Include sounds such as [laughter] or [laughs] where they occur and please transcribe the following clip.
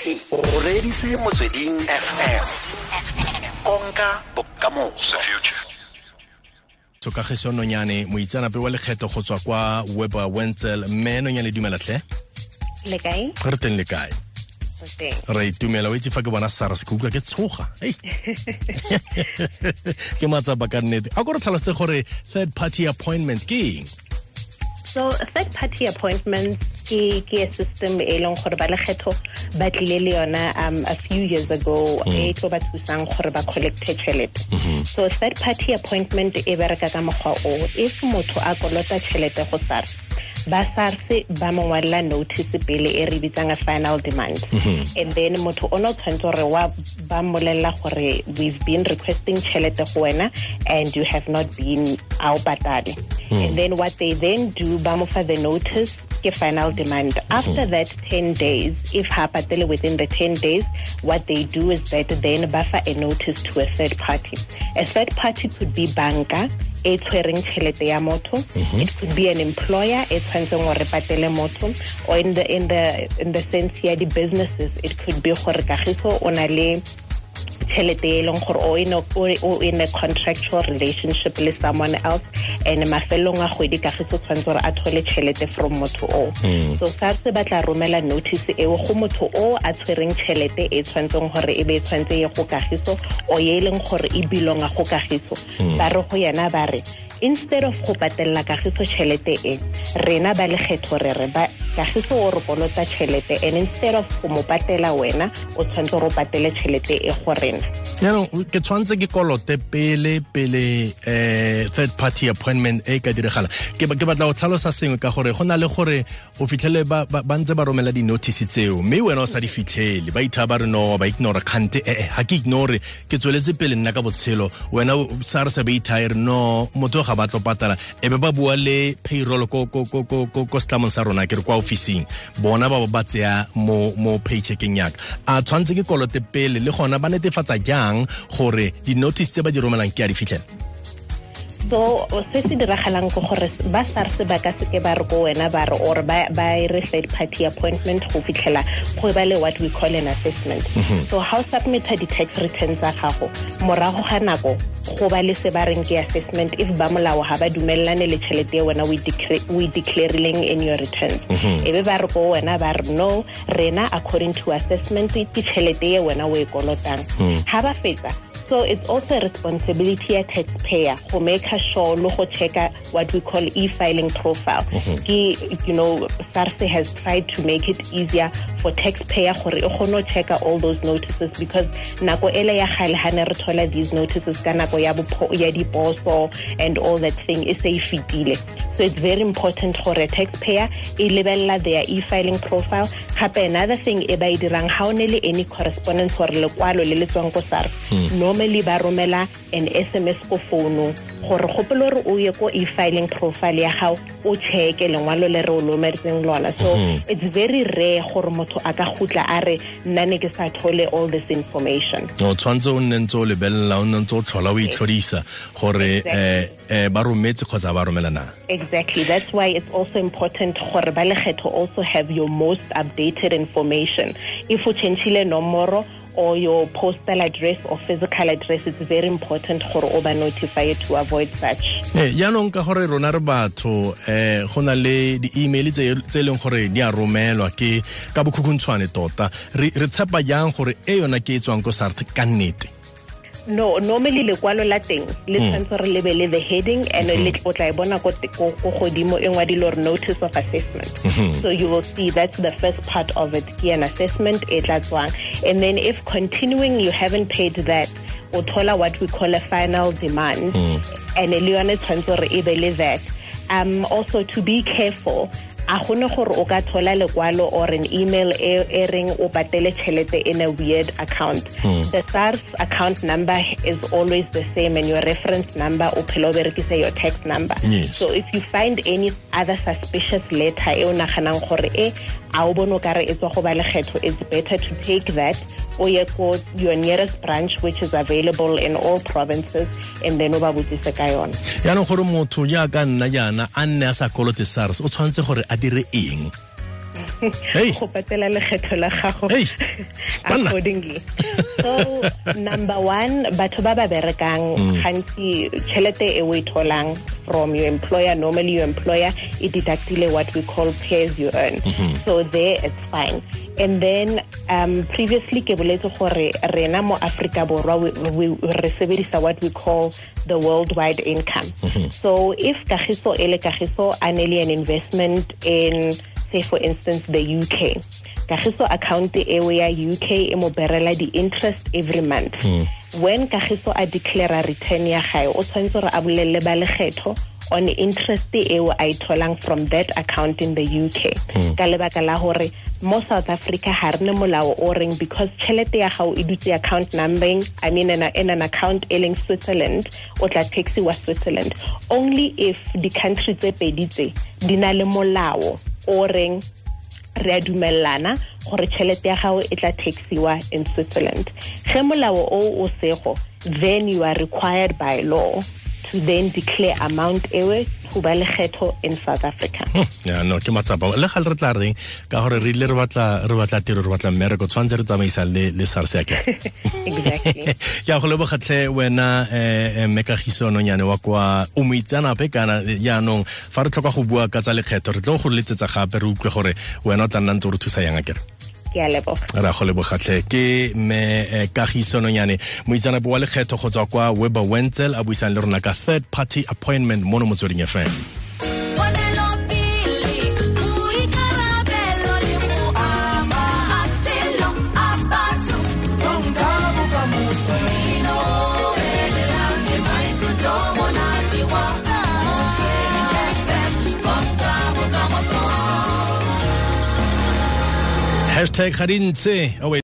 moswi o reditse motsweding fm konka bokamoso. So kagiso nonyane moitsanape wa lekgetho go tswa kwa Weber Wentzel mme nonyane dumelatlhe le kae re teng le kae o teng. Re itumela o itse fa ke bona sars ke utlwa ke tshoga. Hei. [laughs] ke matsapa ka nnete. A ko re tlhalose gore third party appointment ke eng? So third party appointments ke ke system e leng gore ba lekgetho ba tlile le yona um a few years ago mm. e tlo ba thusang gore ba collecte tšhelete mm-hmm. so third party appointment e bereka ka mokgwa o if motho a kolota tšhelete go sars ba sars ba mo ngwalela notice pele e re bitsang a final demand. Mm-hmm. And then motho o ne o tshwanetse gore wa ba mmolelela gore we've been requesting tšhelete go wena and you have not been a o patale. Mm. And then what they then do ba mo fa the notice ke final demand. After hmm. that 10 days if ha patele within the 10 days what they do is that then buffer a notice to a third party. A third party could be banka e tshwereng tšhelete ya motho. Mm-hmm. It could be an employer e tshwanetseng gore patele motho. Or in the in the in the sense ya di-businesses it could be gore kagiso o na le tšhelete e leng gore o in a, o in a contractual relationship le someone else and mafelong a kgwedi ka ge se tshwanetse gore a thole tšhelete from motho o hmm. so sars ba tla romela notice eo go motho o a tshwereng tšhelete e tshwanetseng gore e be e tshwanetse ye go kagiso o ye e leng gore e belonga go kagiso. Hmm. Ba re go yena ba re instead of go patelela kagiso tšhelete e rena ba lekgetho re re ba kagiso o re kolota tšhelete and instead of go mo patela wena o tshwanetse gore o patele tšhelete e go rena yaanong ke tshwanetse ke kolote pele pele eh third party appointment e ka diragala ke ba- batla go tlhalosa sengwe ka gore go na le gore o fitlhele ba ba- ba ntse ba romela di-notice tseo. Mme wena o sa di fitlhele ba itha ba re no ba ignore kgante ee ga ke ignore ke tsweletse pele nna ka botshelo. Wena sars ba itha e re no motho ga ba tlo patala e be ba bua le payroll ko setlamong sa rona ke re kwa officing. Bona ba ba tseya mo mo paycheckeng yaka a tshwanetse ke kolote pele le gona ba netefatsa jang gore di-notice tse ba di romelang ke a di fitlhela so se se diragalang ke gore ba sars ba ka seke ba re ko wena ba re or ba e re third party appointment go fitlhela go ba le what we call an assessment. Mhm. So how submitta di-tax returns tsa gago morago ga nako go ba le se ba reng ke assessment if ba molao ga ba dumelelane le tšhelete e wena o e declare- o e declarileng in your returns mhm. e be ba re ko wena ba re no rena according to assessment ke tšhelete e wena o e kolotang. Mhm. Ga ba fetsa So it's also a responsibility ya taxpayer go make sure le go checka what we call e-filing profile. Mhm. Ke, you know, SARS has tried to make it easier for taxpayer go checka all those notices because nako ele ya gale ha ne re thola these notices ka nako ya ya diposo and all that thing e se e. So it's very important for a taxpayer e lebella their e-filing profile. Gape another thing e ba e dirang ha o ne le any correspondence gore lekwalo le le tswang ko SARS hmm. Normally ba romela an SMS founung gore gopolo gore o ye ko e-filing profile ya gago o lengwalo le re o lona. So it's very rare gore motho a ka gutla a re nna ne ke sa thole all this information. O tshwanetse o nne ntse o lebelela o nne ntse o tlhola o itlhodisa gore eh ba rometse kgotsa ba romelana Exactly. That's why it's also important gore ba lekgetho also have your most updated information. If you change nomoro or your postal address or physical address, it's very important gore o ba notify to avoid such. jaanong yaanong ka gore rona re batho um go na le di-email tse e leng gore di a romelwa ke ka bokhukhuntshwane tota re tshepa jang gore e yona ke e tswang ko sart ka nnete No, normally lekwalo la teng le hmm. tshwanetse re lebele the heading and hmm. le o tla e bona ko te- ko ko godimo e ngwadile gore notice of assessment. Hmm. So you will see that's the first part of it, ke an assessment e tla tswang. And then if continuing you haven't paid that, o thola what we call a final demand and le yone tshwanetse gore e be le that. Um also to be careful a gone gore o ka thola lekwalo or an email e reng o patele tšhelete in a weird account. Hmm. The sars account number is always the same and your reference number o phela o berekisa your tax number. Yes. so if you find any other suspicious letter e o naganang gore e a o bone o kare e tswa go ba lekgetho it's better to take that o ye ko your nearest branch which is available in all provinces and then o ba botsise ka yona yaanong gore motho jaaka nna jaana a nne a sa kolote sars o tshwanetse gore a dire eng Hey. [laughs] go patela lekgetho la gago. Hey, accordingly. [laughs] So number one batho ba ba berekang mm. gantsi tšhelete e o e tholang from your employer normally your employer e deductile what we call pay as you earn. Mm-hmm. So there it's fine. And then um, previously ke boletse gore rena mo Africa borwa we, re sebedisa what we call the worldwide income. Mm-hmm. So if kagiso e le kagiso a an investment in say for instance the UK kagiso account ya UK e mo berela di-interest every month. Hmm. When kagiso a declare return ya gae o tshwanetse gore a bolelele ba lekgetho on interest eo a e tholang from that account in the UK hmm. ka lebaka la gore mo South Africa ha rene molao o reng because tšhelete ya gago e dutse account numbering I mean in, a, in an account e leng Switzerland o tla taxiwa Switzerland. Only if di-country tse pedi tse di na le molao o reng re a dumellana gore tšhelete ya gago e tla taxiwa in switzerland. Ge molao o o sego then you are required by law then declare amount ewe go ba lekgetho in south africa. Hmm, ya no ke matsapa. Le gale re tla reng ka gore re ile re batla re batla tiro re batla mmereko tshwanetse re tsamaisa le le SARS ya ke [laughs] exactly. [laughs] Ke a go lebogatlhe wena eh, eh nonyane wa kwa o moitsanape kana eh, yaanong fa re tlhoka go bua ka tsa lekgetho re tlo go letsetsa gape re utlwe gore wena o tla nna ntse o re thusa yang akere ke a leboga ra go lebogatlhe ke me eh, kagiso nonyane moitsanape wa lekgetho go tswa kwa weber wenzel a buisang le rona ka third party appointment mono motsweding fm Hashtag Kharin, tu. Oh, oui.